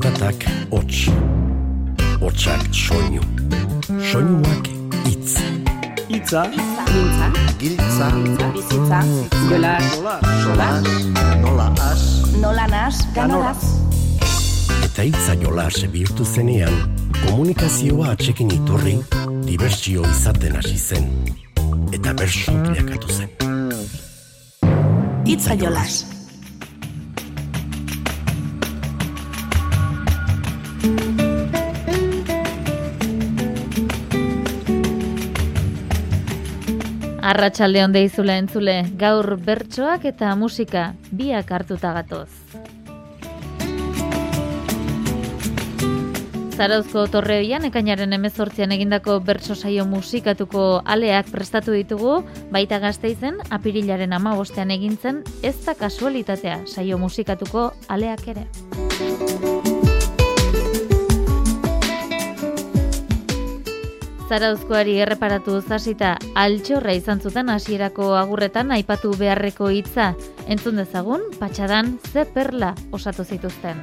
Zaratak hots, hotsak soinu, soinuak itz. Itza, Mintza, Giltza, bizitza, jola, solas, nola as, nola nas, ganolaz. Eta itza jolas bihurtu zenean, komunikazioa atxekin iturri, dibertsio izaten hasi zen. Eta bersu bilakatu zen. Itza jolas. Arratsalde on deizula entzule, gaur bertsoak eta musika biak hartuta gatoz. Zarauzko torreoian ekainaren emezortzian egindako bertso saio musikatuko aleak prestatu ditugu, baita gazteizen apirilaren ama bostean egintzen ez da kasualitatea saio musikatuko aleak ere. Zarauzkoari erreparatu zasita altxorra izan zuten hasierako agurretan aipatu beharreko hitza. Entzun dezagun, patxadan ze perla osatu zituzten.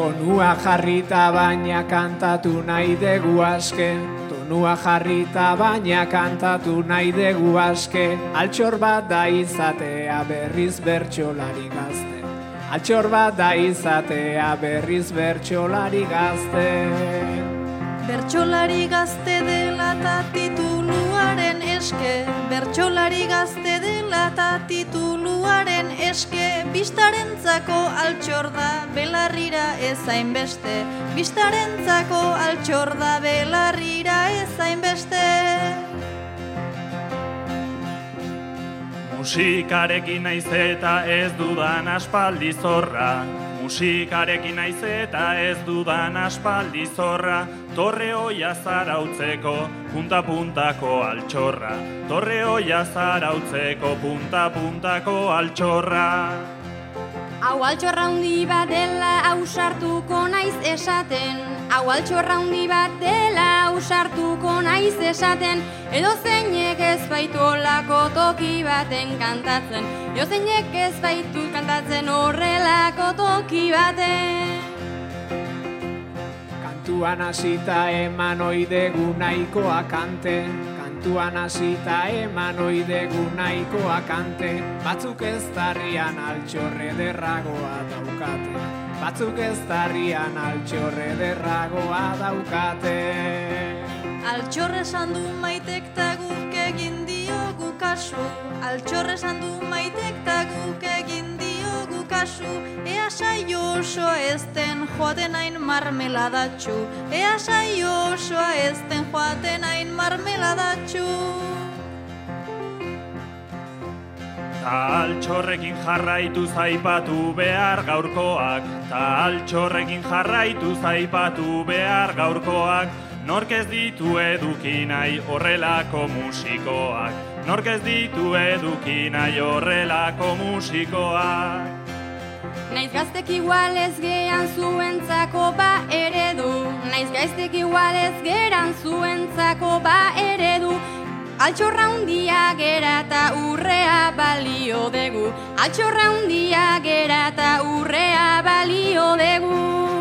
tonua jarrita baina kantatu nahi dugu aske. Tonua jarrita baina kantatu nahi dugu aske. Altxor bat da izatea berriz bertxolari gazte. Altxor bat da izatea berriz bertxolari gazte. Bertxolari gazte dela eta tituluaren eske. Bertxolari gazte dela eta tituluaren eske. Bistarentzako altxor da belarrira ezain beste Bistarentzako altxor da belarrira ezain beste Musikarekin naiz eta ez dudan aspaldi zorra. Musikarekin naiz eta ez dudan aspaldi zorra. Torre hoia zarautzeko punta-puntako altxorra. Torre hoia zarautzeko punta-puntako altxorra Hau altxorra handi bat dela ausartuko naiz esaten. Hau altxorra handi bat dela ausartuko naiz esaten. Edo zeinek ez baitu olako toki baten kantatzen. Edo zeinek ez baitu kantatzen horrelako toki baten. Kantuan hasita eman oidegu nahikoa kante Kantuan hasita eman oidegu nahikoa kante. Batzuk ez darrian altxorre derragoa daukate. Batzuk ez darrian altxorre derragoa daukate. Altxorre esan du maitek ta guk egin diogu kasu. Altxorre esan du maitek ta guk egin kasu Ea saio osoa ezten joaten hain marmeladatxu Ea saio osoa ezten joaten hain marmeladatxu Ta altxorrekin jarraitu zaipatu behar gaurkoak. Ta altxorrekin jarraitu zaipatu behar gaurkoak. Nork ez ditu eduki nahi horrelako musikoak. Nork ez ditu eduki nahi horrelako musikoak Naiz gaztek igual ez gean zuentzako ba eredu. Naiz gaztek igual ez geran zuentzako ba eredu. Altxorra hundia gera eta urrea balio degu Altxorra hundia gera eta urrea balio degu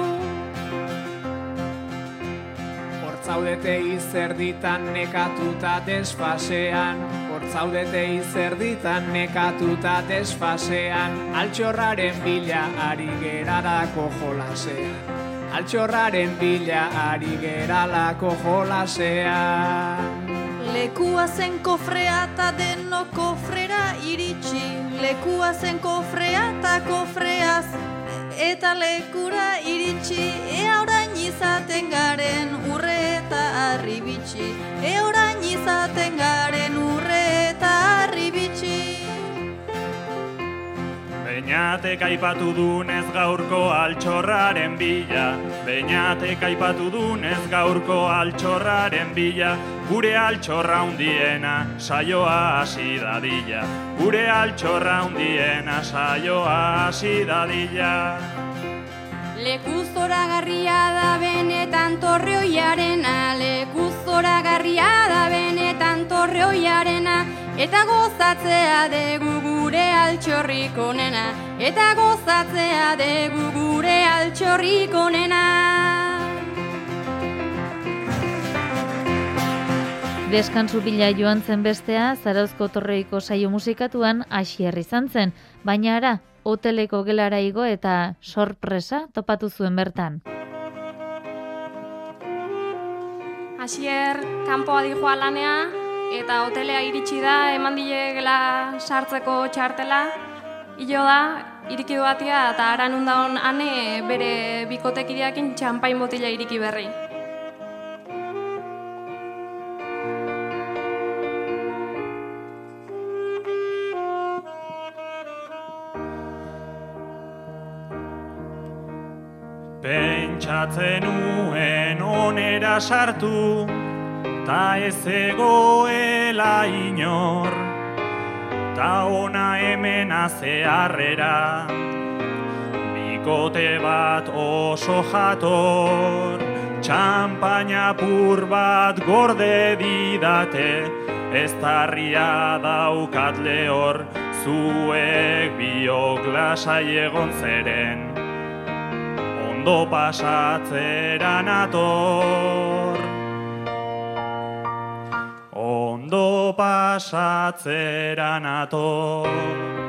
Hortzaudete izerditan nekatuta desfasean. Hortzaudete izerditan nekatuta desfasean. Altxorraren bila ari gerarako jolasean. Altxorraren bila ari geralako jolasean. Lekua zen kofrea eta deno kofrera iritsi. Lekua zen kofrea eta kofreaz eta lekura iritsi. Ea orain izaten garen urre eta arribitsi Ea orain izaten garen urre eta arribitsi Beñatek aipatu dunez gaurko altxorraren bila Beñatek aipatu dunez gaurko altxorraren bila. Gure altxorra hundiena saioa hasi dadila. Gure altxorra hundiena saioa hasi dadila Lekuzora garria da benetan torreoiarena, lekuzora garria da benetan torreoiarena, eta gozatzea degu gure altxorrik onena, eta gozatzea degu gure altxorrik onena. Deskansu bila joan zen bestea, Zarauzko torreiko saio musikatuan asier izan zen, baina ara, hoteleko gelara igo eta sorpresa topatu zuen bertan. Asier, kanpoa dijoa lanea, eta hotelea iritsi da, eman dile gela sartzeko txartela, hilo da, iriki duatia, eta aran undaon ane bere bikotekideakin txampain botila iriki berri. Pentsatzen nuen onera sartu, ta ez egoela inor, ta ona hemen azearrera, bikote bat oso jator, txampaina pur bat gorde didate, ez tarria daukat lehor, zuek biok lasai egon zeren, ondo pasatzera nator. Ondo pasatzera nator.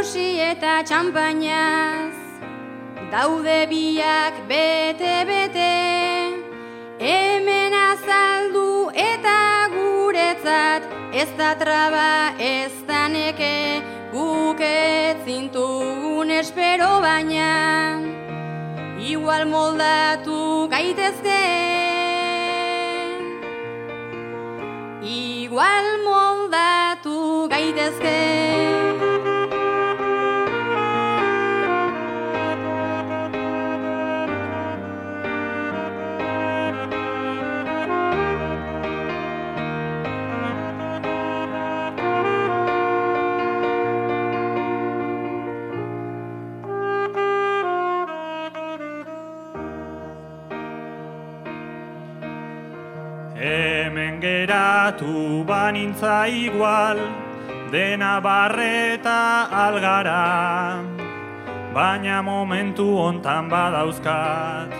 Kopak erosi eta txampainaz, daude biak bete-bete, hemen azaldu eta guretzat, ez da traba ez da neke, guk espero baina. Igual moldatu gaitezke. Igual moldatu gaitezke banintza igual, dena barreta algara, baina momentu hontan badauzkat,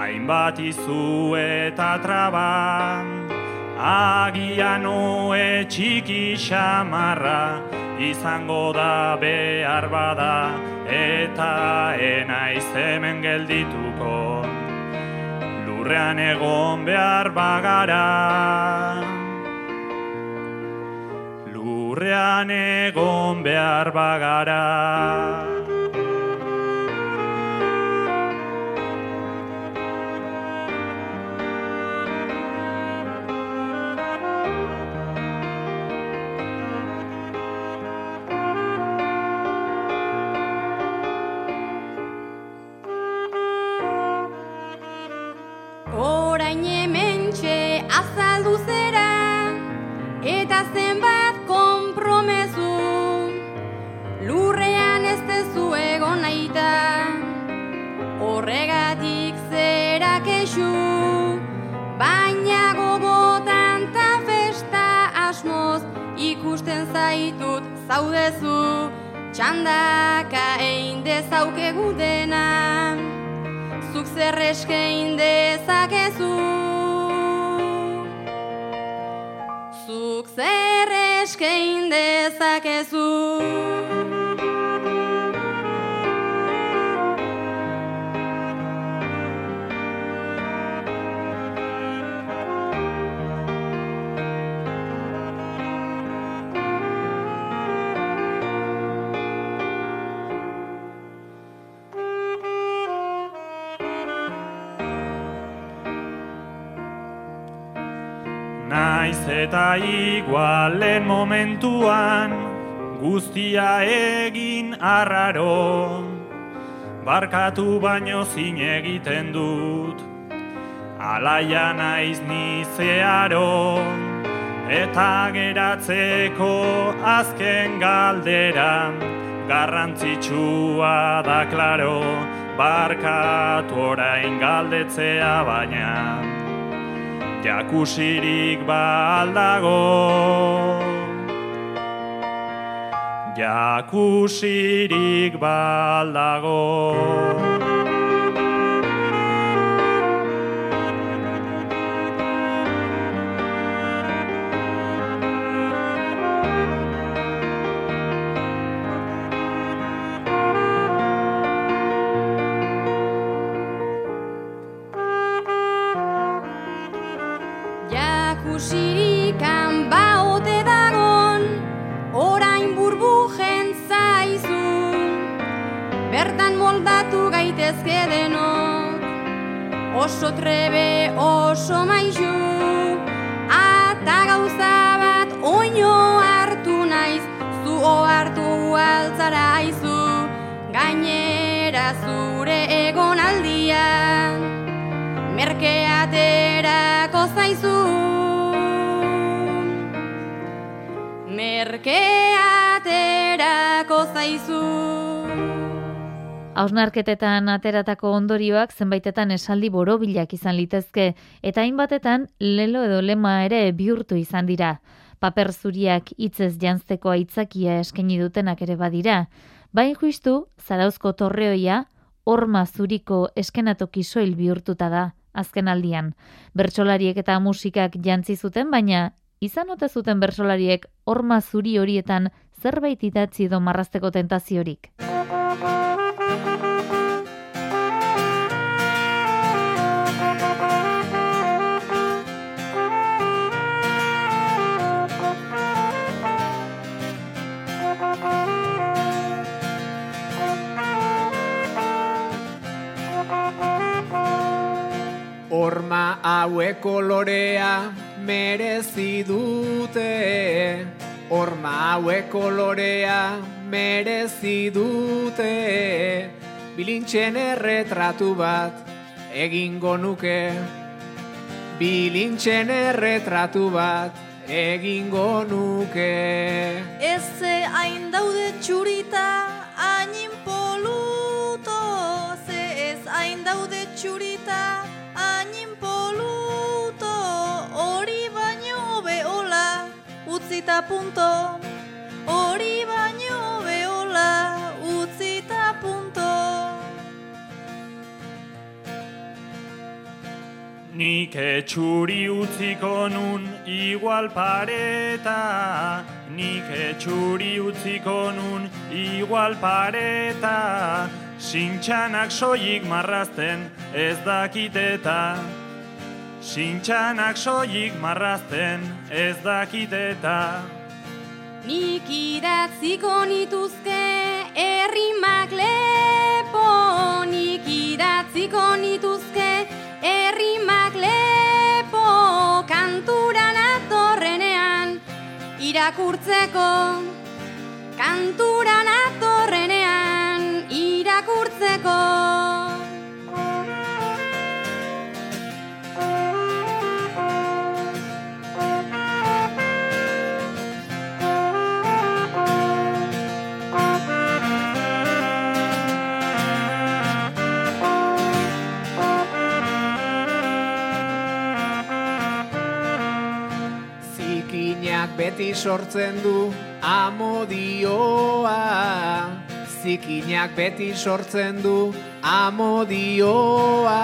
hainbat izu eta traba, agian oe txiki xamarra, izango da behar bada, eta enaiz hemen geldituko. Lurrean egon behar bagara. Lurrean egon behar bagara. Orain hementxe azaldu zera Eta zenbat zaitut zaudezu Txandaka egin dezaukegu dena. Zuk zer eskein dezakezu? Zuk zer eskein dezakezu eta igualen momentuan guztia egin arraro. Barkatu baino zin egiten dut alaia naiz nizearo eta geratzeko azken galdera garrantzitsua da klaro barkatu orain galdetzea baina jakusirik baldago jakusirik baldago Jakusirikan baote dagon, orain burbujen zaizu. Bertan moldatu gaitezke denok, oso trebe, oso maizu. Ata gauza bat oino hartu naiz, zu hartu altzara aizu. Gainera zure egon aldian, Merkeaterako zaizu. Hausnarketetan ateratako ondorioak zenbaitetan esaldi borobilak izan litezke, eta hainbatetan lelo edo lema ere bihurtu izan dira. Paper zuriak hitzez jantzeko aitzakia eskaini dutenak ere badira. Bain juistu, zarauzko torreoia, horma zuriko eskenatoki soil bihurtuta da, azken aldian. Bertsolariek eta musikak jantzi zuten, baina izan ote zuten bersolariek horma zuri horietan zerbait idatzi edo marrazteko tentaziorik. Horma hauek kolorea merezi dute Horma hauek kolorea merezi dute. Bilintxen erretratu bat egingo nuke Bilintxen erretratu bat egingo nuke. Eze hain daude txurita utzita punto Hori baino beola utzita punto. Nik etxuri utziko nun igual pareta Nik etxuri utziko nun igual pareta. Sintxanak soilik marrazten ez dakiteta Sintxanak soilik marrazten ez dakiteta Nik idatziko nituzke errimak lepo Nik idatziko nituzke errimak lepo Kanturan atorrenean irakurtzeko. Kanturan atorrenean irakurtzeko beti sortzen du amodioa. Zikinak beti sortzen du amodioa.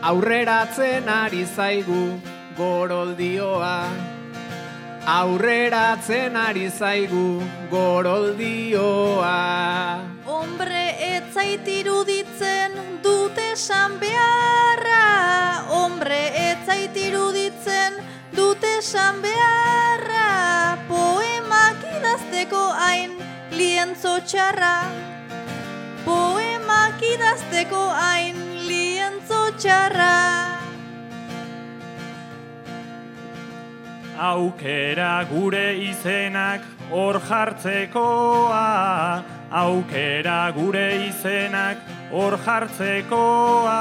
Aurreratzen ari zaigu goroldioa. Aurreratzen ari zaigu goroldioa. Hombre etzait iruditzen dute esan beharra. Hombre etzait iruditzen dute esan beharra idazteko hain lientzo txarra Poemak idazteko hain lientzo txarra aukera gure izenak hor jartzekoa, aukera gure izenak hor jartzekoa,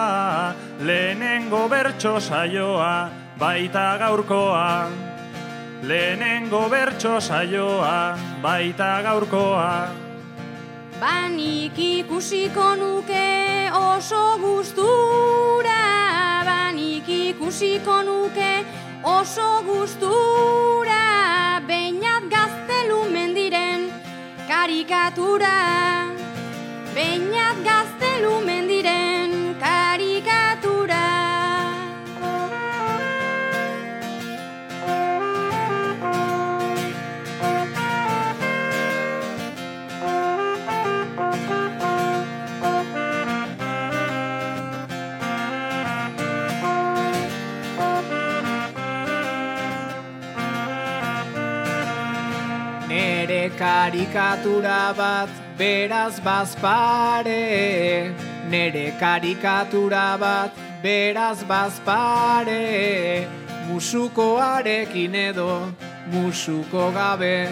lehenengo bertso saioa baita gaurkoa. Lehenengo bertso saioa baita gaurkoa. Banik ikusiko nuke oso gustura, banik ikusiko nuke oso gustura, beinat gaztelu mendiren karikatura, beinat gaztelu mendiren karikatura bat beraz bazpare. Nere karikatura bat beraz bazpare. Musukoarekin edo musuko gabe.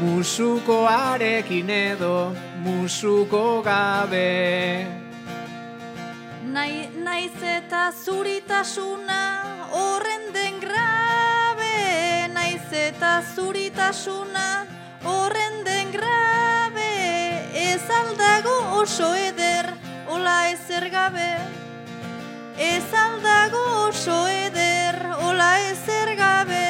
Musukoarekin edo musuko gabe. Nai, naiz eta zuritasuna horren den grabe. Naiz eta zuritasuna horren den grabe Ez aldago oso eder, ola ezer gabe. Ez aldago oso eder, ola ezer gabe.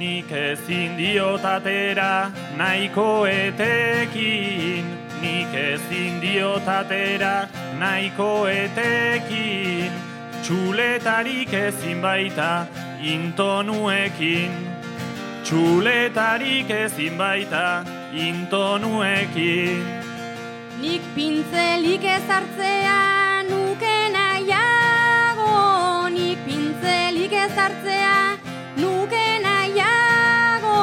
Nik ezin diot atera nahiko etekin, nik ezin diot atera nahiko etekin, txuletarik ezin baita intonuekin, txuletarik ezin baita intonuekin. Nik pintzelik ezartzea nuke nahiago, nik pintzelik ezartzea nuke nahiago,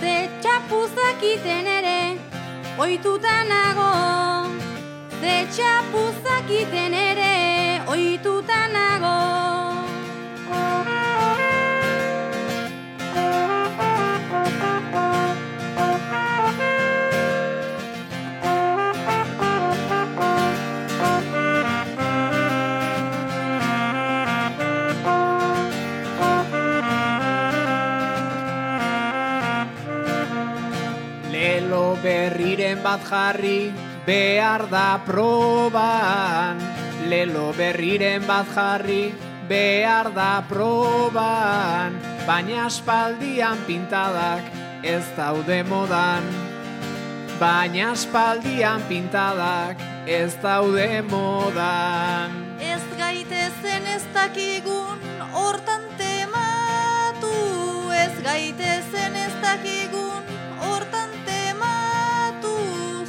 ze txapuzakiten ere oituta nago, ze txapuzakiten ere oituta nago. Berriren bat jarri behar da proban Lelo berriren bat jarri behar da proban Baina aspaldian pintadak ez daude modan. Baina aspaldian pintadak ez daude modan. Ez gaitezen ez dakigun hortan tematu Ez gaitezen ez dakigun hortan tematu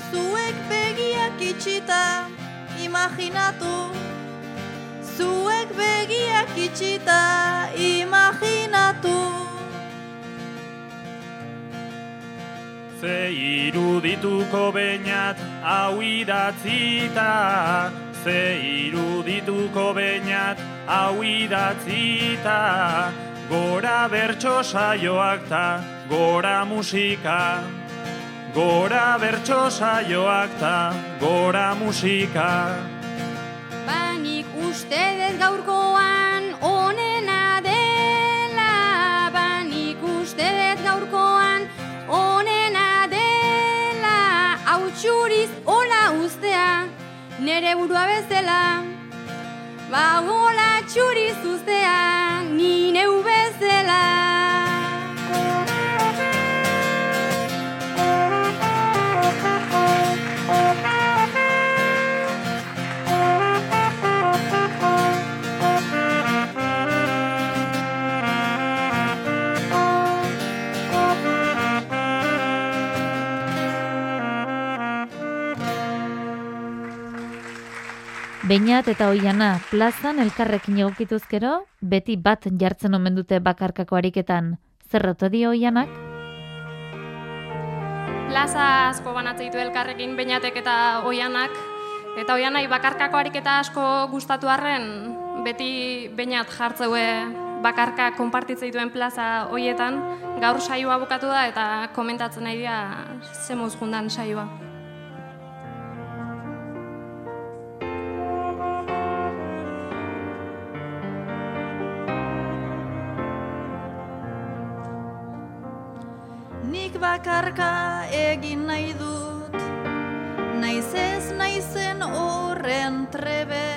Zuek begiak itxita imaginatu Zuek begiak itxita imaginatu. Ze irudituko bainat hau idatzita, ze irudituko bainat hau idatzita, gora bertso saioak ta, gora musika, gora bertso saioak ta, gora musika. Banik uste dez gaurkoan onena dela, banik uste dez gaurkoan onena dela, hau txuriz hola ustea, nere burua bezala. Ba hola txuriz ustea, ni neu bezala. Beinat eta oiana plazan elkarrekin egokituzkero, beti bat jartzen omen dute bakarkako ariketan. Zerroto dio oianak? Plaza asko banatzen ditu elkarrekin beinatek eta oianak. Eta oianai bakarkako ariketa asko gustatu arren, beti bainat jartzeue bakarka konpartitzei duen plaza hoietan, gaur saioa bukatu da eta komentatzen nahi dira zemuz jundan saioa. Bakarka egin nahi dut. Naiz ez naizen horren trebe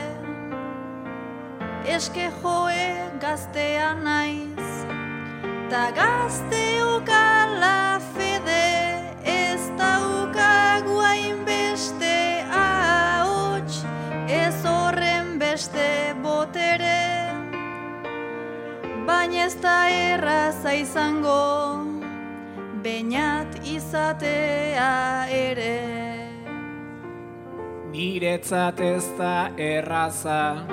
Eske joe gaztea naiz. Ta gazte ukala fede Ez daukagu hainbeste ahots. Ez horren beste botere Baina ez da erraza izango Beñat izatea ere Niretzat ez da erraza,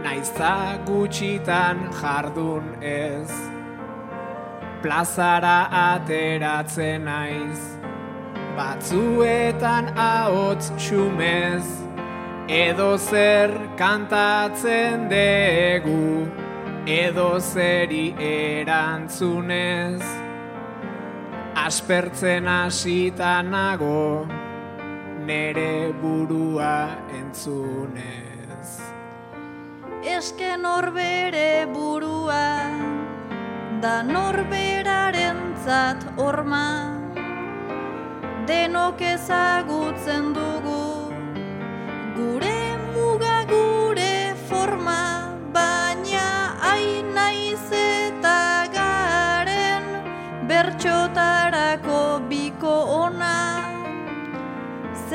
naizta gutxitan jardun ez. Plazara ateratzen naiz, batzuetan ahots xumez, edo zer kantatzen degu, edo zeri erantzunez. Aspertzen hasita nago, nere burua entzunez. Eske norbere burua Da norberarentzat horma Denok ezagutzen dugu Gure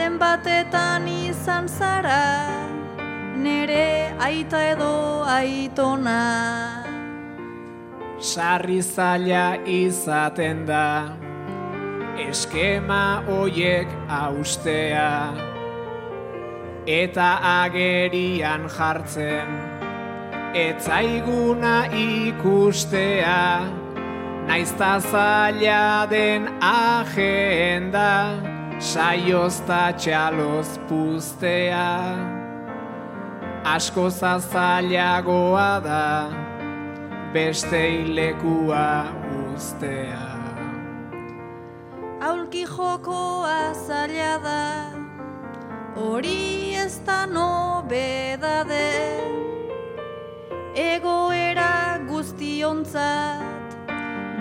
Zenbatetan izan zara Nere aita edo aitona. Sarri zaila izaten da, eskema hoiek austea, eta agerian jartzen, etzaiguna ikustea, naizta zaila den agenda, saioz ta txaloz puztea. Asko zazailagoa da, beste lekua ustea. Aulki jokoa zaila da Hori ez da nobedade Egoera guztiontzat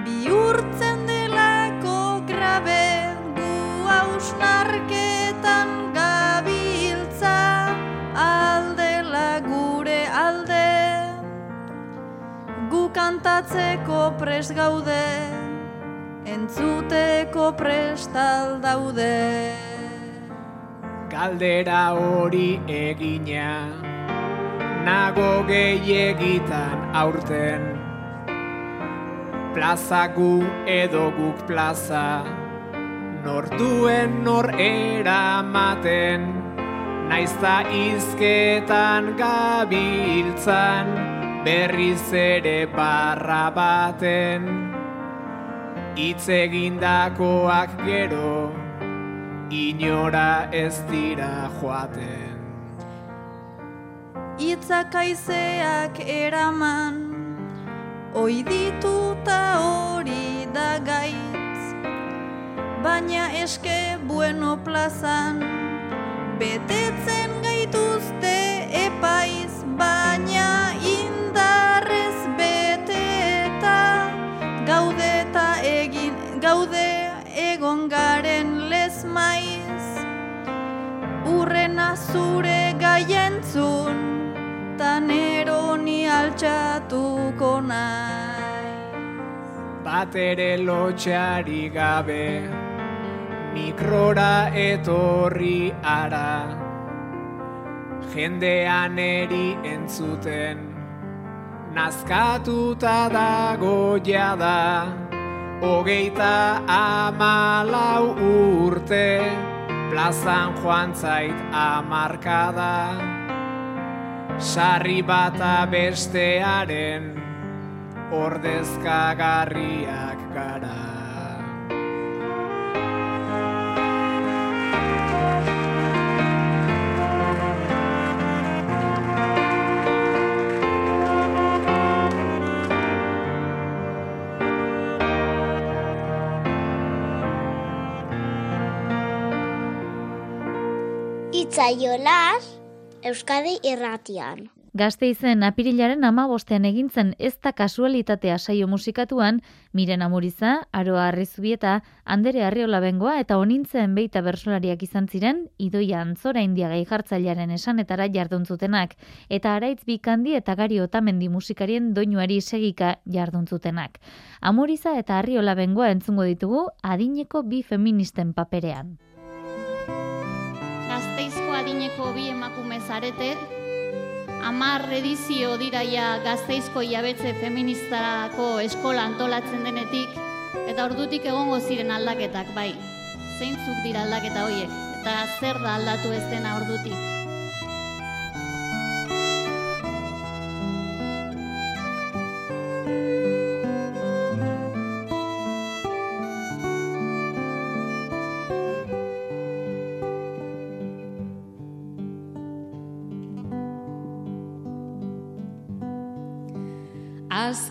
Bihurtzen delako grabe kantatzeko pres gaude entzuteko prestal daude. Galdera hori egina, nago gehiagitan aurten. Plaza gu edo guk plaza, nor duen nor eramaten, naizta izketan gabiltzan, berriz ere barra baten. Itz egindakoak gero, inora ez dira joaten. Itzak aizeak eraman, oi dituta hori da gaitz. Baina eske bueno plazan, betetzen gaituzte epaiz, baina zure gaientzun, tan eroni altxatuko nahi. Bat ere lotxeari gabe, mikrora etorri ara. Jendean eri entzuten, nazkatuta dago jada, hogeita amalau urte, plazan joan zait amarkada. Sarri bata bestearen, ordezkagarriak gara. Itzaiolas Euskadi irratian. Gazteizen apirilaren amabostean egintzen ez da kasualitatea saio musikatuan, Miren Amuriza, Aroa Arrizubieta, Andere Arriola Bengoa eta onintzen beita bersolariak izan ziren, idoia antzora indiagai jartzailearen esanetara jarduntzutenak, eta araitz bikandi eta gari otamendi musikarien doinuari segika jarduntzutenak. Amuriza eta Arriola Bengoa entzungo ditugu adineko bi feministen paperean. Adineko bi emakume zarete, amar edizio diraia gazteizko jabetze feministarako eskola antolatzen denetik, eta ordutik egongo ziren aldaketak, bai, zeintzuk dira aldaketa horiek, eta zer da aldatu ez dena ordutik.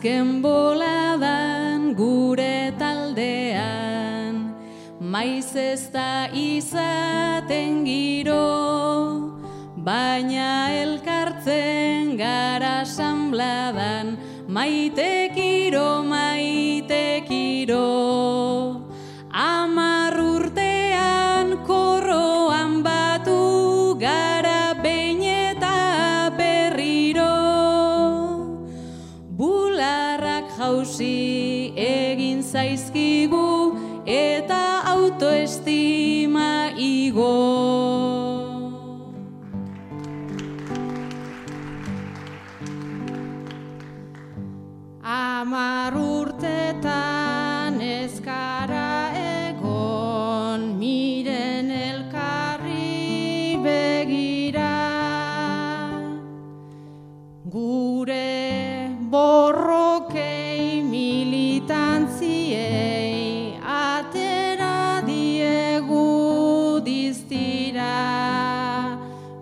Azken boladan gure taldean, maiz ez da izaten giro, baina elkartzen gara sanbladan, maite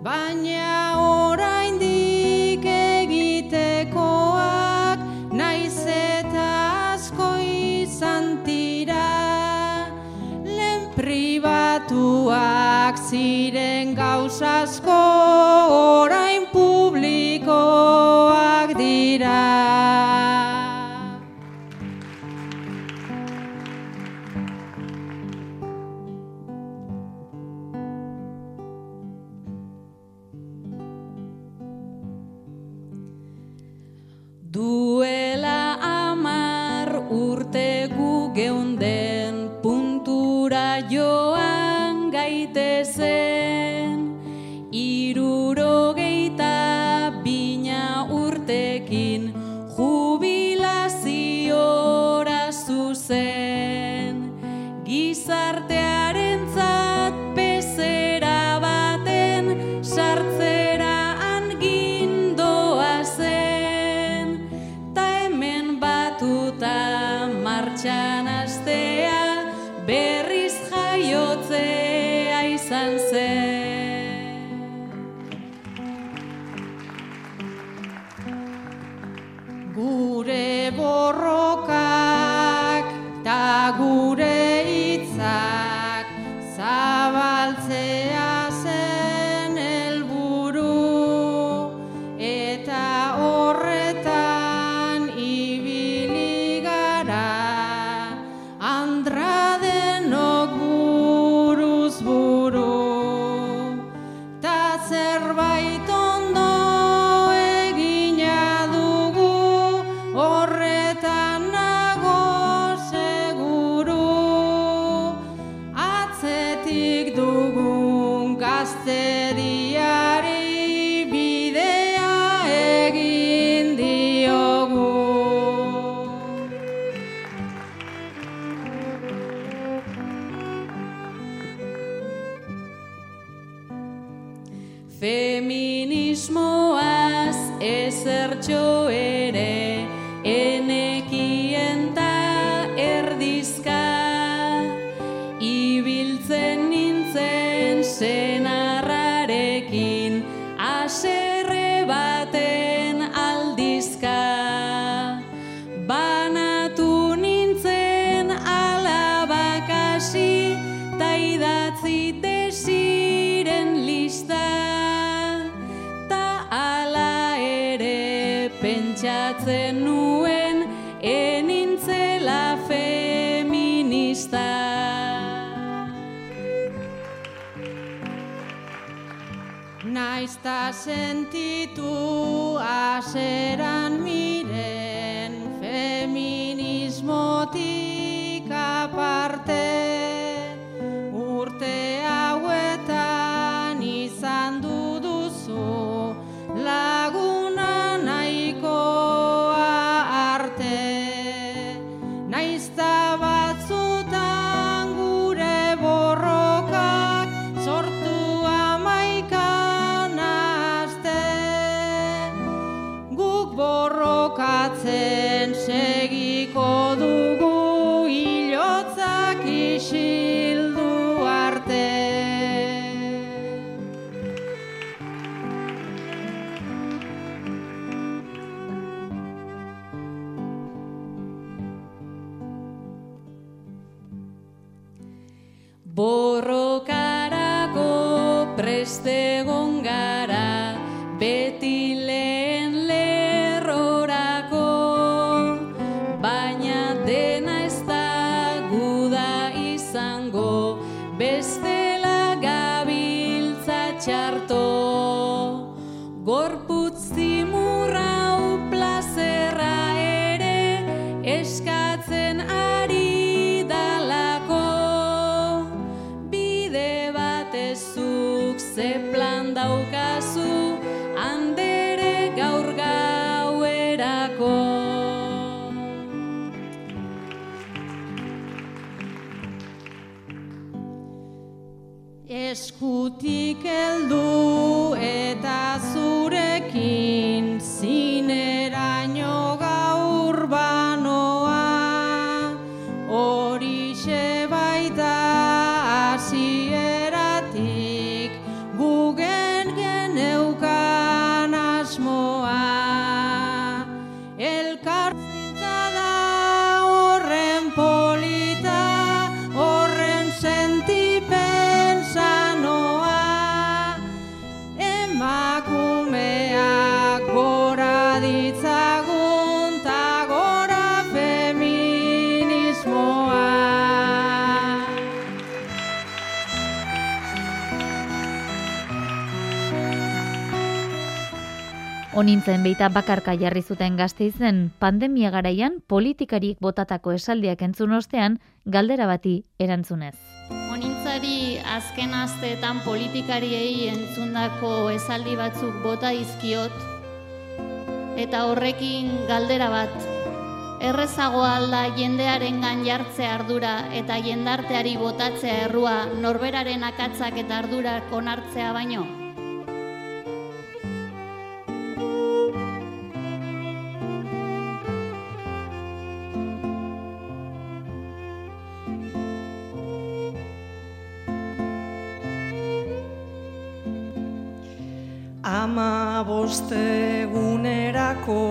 Baina oraindik egitekoak naiz eta asko izan tira. Lehen pribatuak ziren Onintzen beita bakarka jarri zuten gazteizen pandemia garaian politikariek botatako esaldiak entzun ostean galdera bati erantzunez. Onintzari azken asteetan politikariei entzundako esaldi batzuk bota dizkiot eta horrekin galdera bat errezagoa alda jendearengan jartze ardura eta jendarteari botatzea errua norberaren akatzak eta ardurak onartzea baino. Ama bostegunerako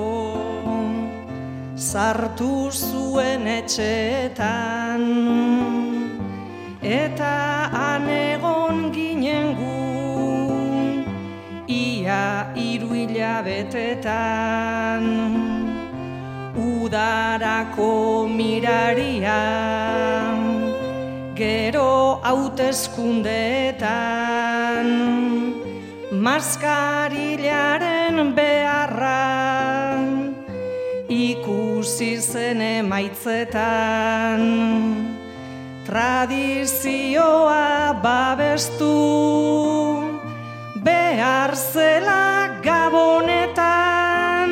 sartu zuen etxeetan. Eta anegon ginen gu ia hiru hilabetetan. Udarako miraria gero hauteskundeetan maskarilaren beharra ikusi zen emaitzetan. Tradizioa babestu behar zela gabonetan.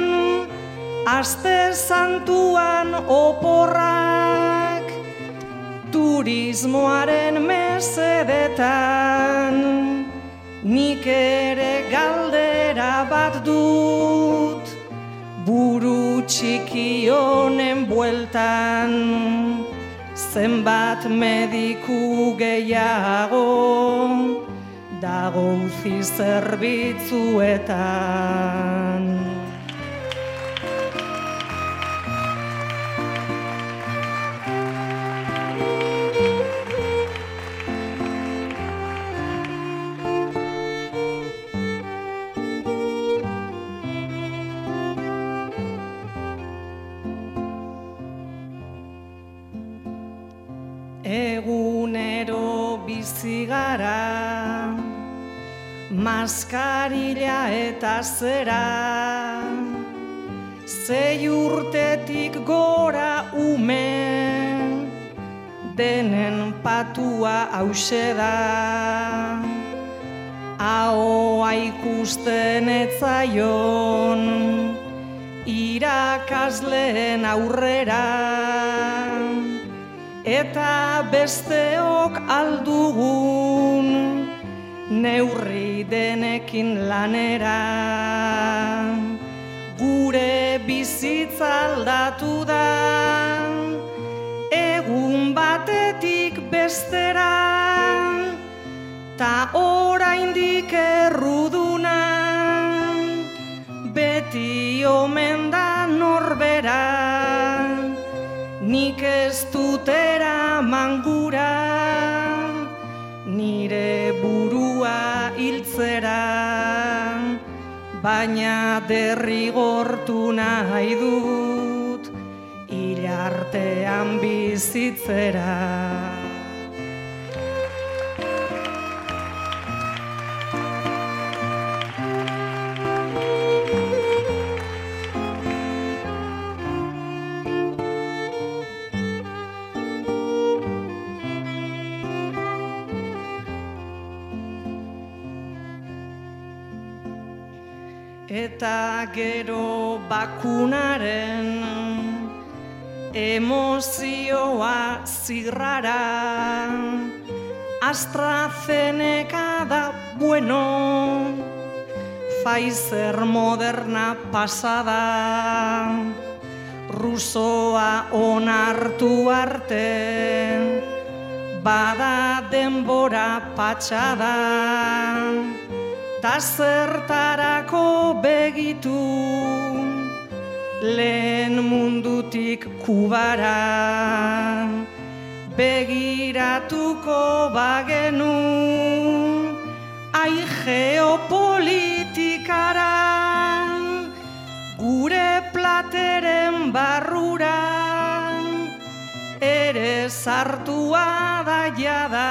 Aste santuan oporrak turismoaren mesedetan nik ere galdera bat dut buru txiki honen bueltan zenbat mediku gehiago dago uzi zerbitzuetan. Bizigara, maskarila eta zera, zei urtetik gora ume, denen patua hause da. Ahoa ikusten etzaion, irakasleen aurrera, eta besteok aldugun, neurri denekin lanera. Gure bizitza aldatu da, egun batetik bestera, ta oraindik erruduna, beti omen da norbera, nik ez dutera mangura, nire burua hiltzera, baina derrigortu nahi dut, hilartean bizitzera. Eta gero bakunaren emozioa zirrara. AstraZeneca da bueno Pfizer moderna pasada. Rusoa onartu arte Bada denbora patxada Ta zertarako begitu lehen mundutik kubara. Begiratuko bagenu ai geopolitikara gure plateren barrura. Ere sartua da jada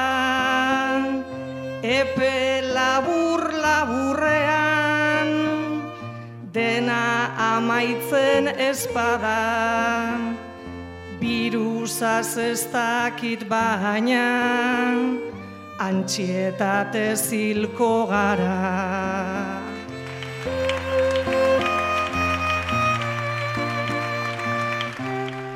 epe amaitzen espada birusaz ez dakit baina antxietate zilko gara.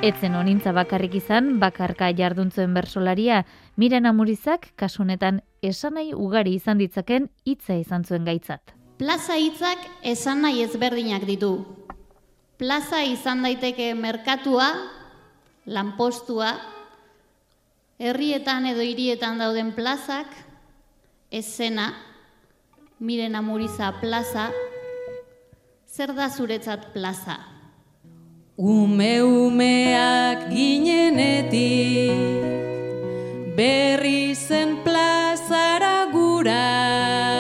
Etzen onintza bakarrik izan, bakarka jarduntzuen bersolaria, miren amurizak kasunetan esanai ugari izan ditzaken hitza izan zuen gaitzat. Plaza hitzak esan nahi ezberdinak ditu. Plaza izan daiteke merkatua, lanpostua, herrietan edo hirietan dauden plazak, esena, miren amuriza plaza, zer da zuretzat plaza? Ume umeak ginenetik berri zen plazara gura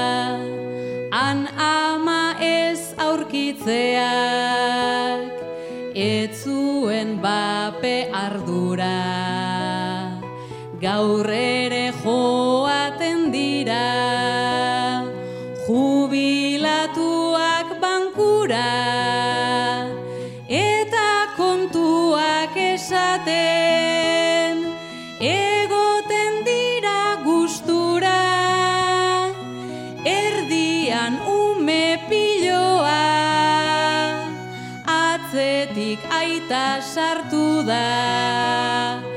ardura. Gaur ere joaten dira jubilatuak bankura eta kontuak esaten. Egoten dira gustura erdian ume piloa aita sartu da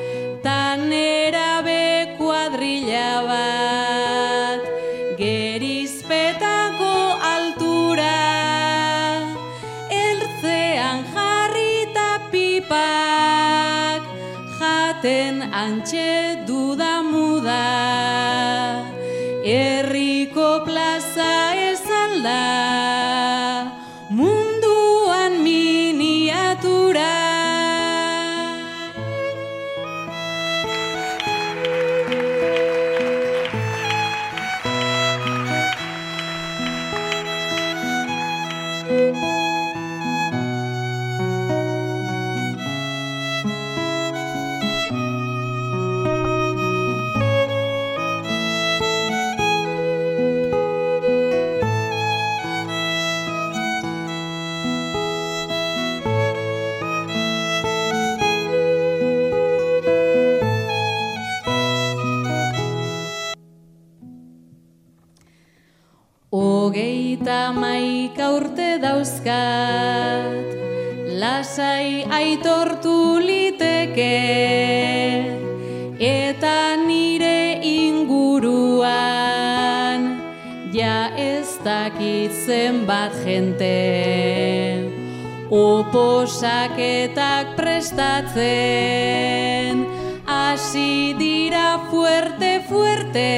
dauzkat Lasai aitortu liteke Eta nire inguruan Ja ez dakit zenbat jente. Oposaketak prestatzen Hasi dira fuerte, fuerte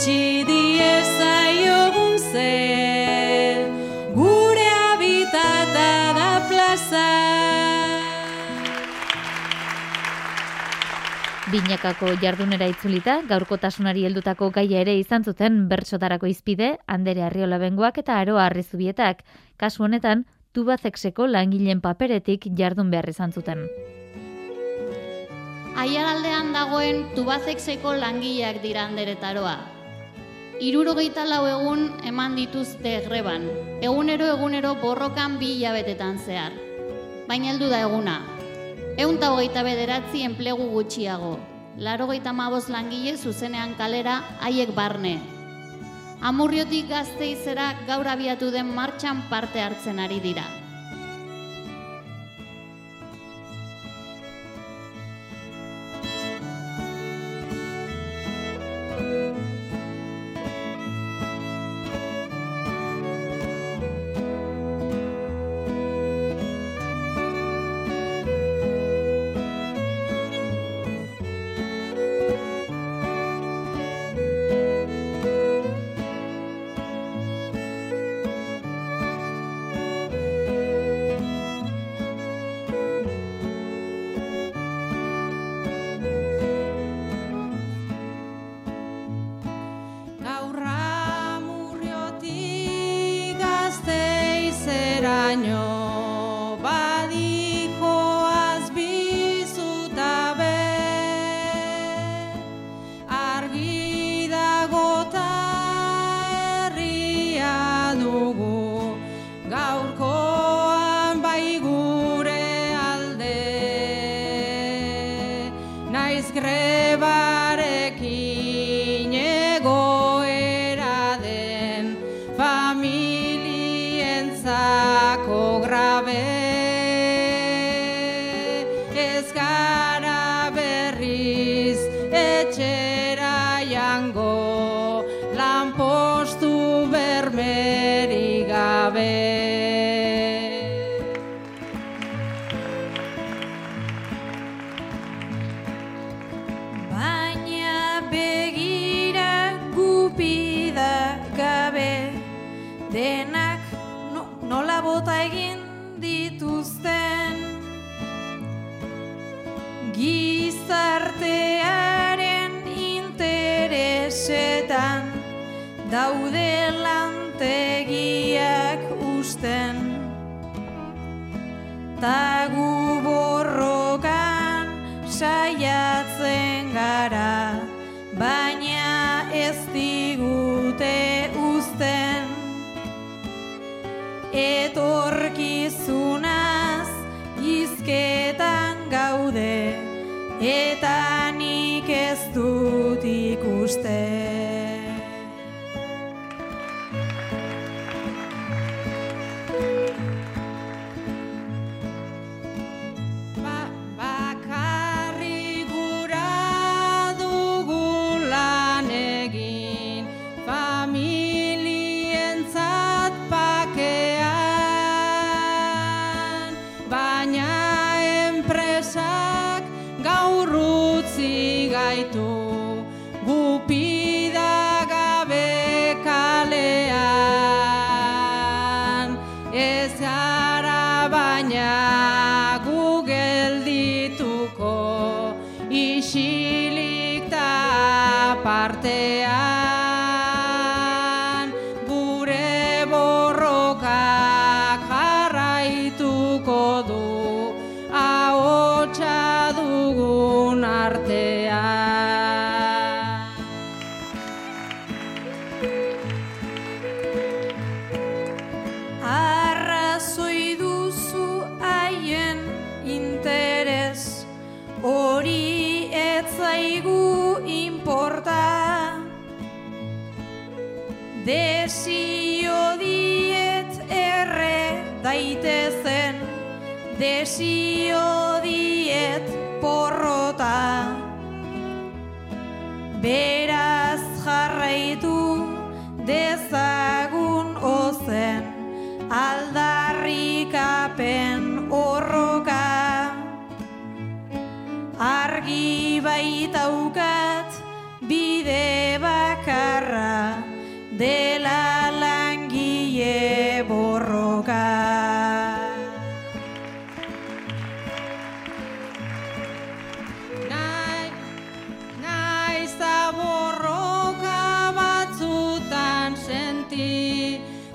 Eutxi diezaiogun ze Gure habitata da plaza Binakako jardunera itzulita, gaurkotasunari heldutako gaia ere izan zuten bertsotarako izpide, Andere Arriola Bengoak eta Aroa Arrizubietak. Kasu honetan, tubazexeko langileen paperetik jardun behar izan zuten. Aiaraldean dagoen tubazexeko langileak dira anderetaroa. Irurogeita lau egun eman dituzte greban, egunero egunero borrokan bi hilabetetan zehar. Baina heldu da eguna, Eun eta hogeita bederatzi enplegu gutxiago. Laro geita langile zuzenean kalera haiek barne. Amurriotik gazteizera gaur abiatu den martxan parte hartzen ari dira.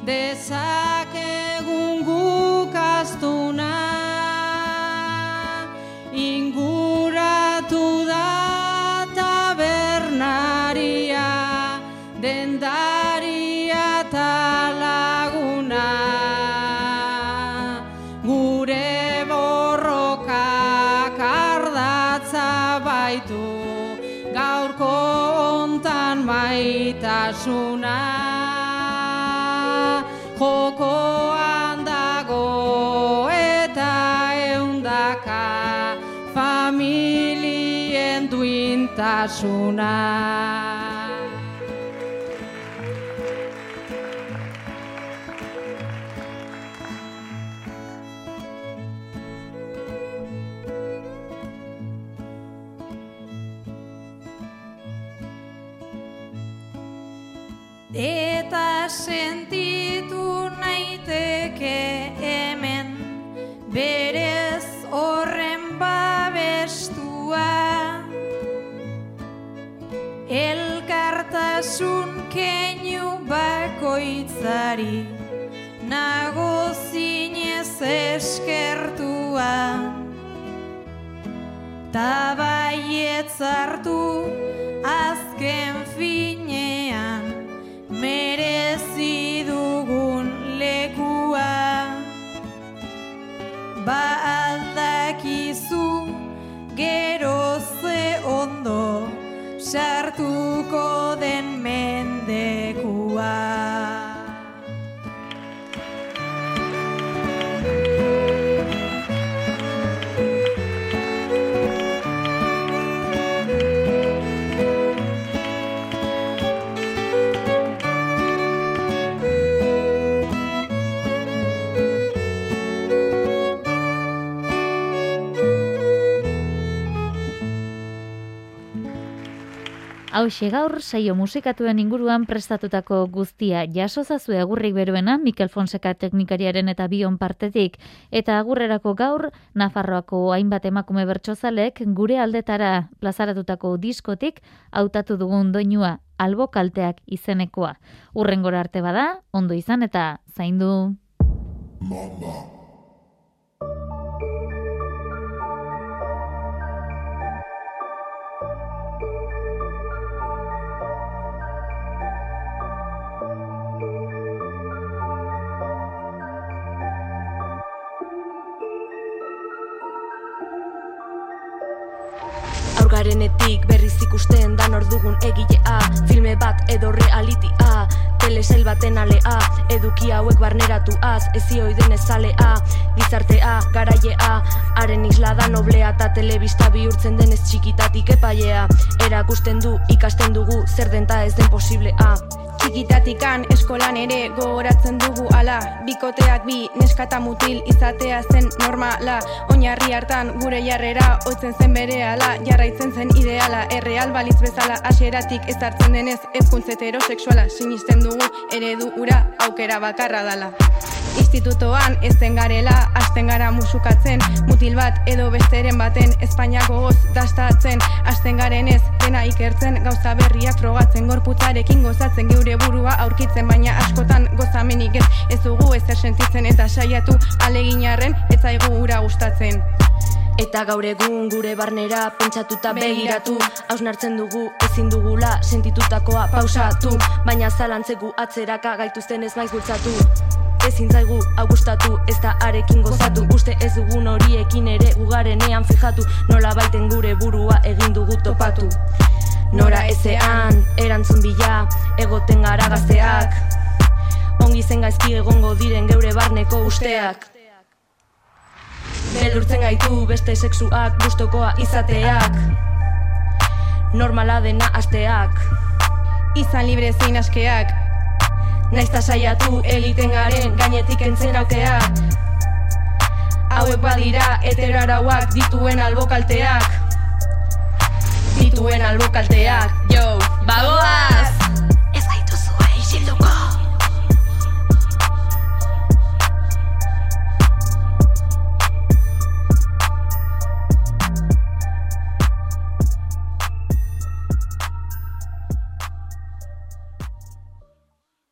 de esa duintasuna Ta baietz hartu azken finean merezi dugun lekua. Ba aldakizu gero ze ondo sartuko den mendekua Hau gaur saio musikatuen inguruan prestatutako guztia jasozazu agurrik beruena Mikel Fonseca teknikariaren eta bion partetik eta agurrerako gaur Nafarroako hainbat emakume bertsozalek gure aldetara plazaratutako diskotik hautatu dugun doinua albokalteak izenekoa. Urrengora arte bada, ondo izan eta zaindu. Mama. Garenetik berriz ikusten dan ordugun egilea. Filme bat edo realitia Telesel baten alea. Eduki hauek barneratu az Ezi oiden ezalea Gizartea, garaiea Haren isla da noblea Ta telebista bihurtzen denez txikitatik epaiea Erakusten du, ikasten dugu Zer denta ez den posiblea Txikitatikan eskolan ere gogoratzen dugu ala. Bikoteak bi neskata mutil izatea zen normala. Oinarri hartan gure jarrera oitzen zen bere ala. Jarraitzen zen ideala erreal balitz bezala. Aseratik ez hartzen denez ezkuntz heteroseksuala Sinisten dugu eredu ura aukera bakarra dala Institutoan ez den garela, azten gara musukatzen Mutil bat edo besteren baten Espainiako goz dastatzen Azten garen ez dena ikertzen Gauza berriak frogatzen gorputarekin gozatzen Geure burua aurkitzen baina askotan gozamenik ez. Ez dugu ez sentitzen eta saiatu aleginarren ez zaigu ura gustatzen. Eta gaur egun gure barnera pentsatuta begiratu. Hausnartzen dugu ezin dugula sentitutakoa pausatu Baina zalantzegu atzeraka gaituzten ez maiz bultzatu ezin zaigu augustatu ez da arekin gozatu. Uste ez dugun horiekin ere ugarenean fijatu nola baiten gure burua egin dugu topatu. Nora ezean erantzun bila egoten gara gazteak. Ongi zen gaizki egongo diren geure barneko usteak. Belurtzen gaitu beste sexuak gustokoa izateak. Normala dena asteak. Izan libre zein askeak Naizta saiatu eliten garen gainetik entzen aukea Hauek badira eterarauak dituen albokalteak Dituen albokalteak, jo, bagoaz!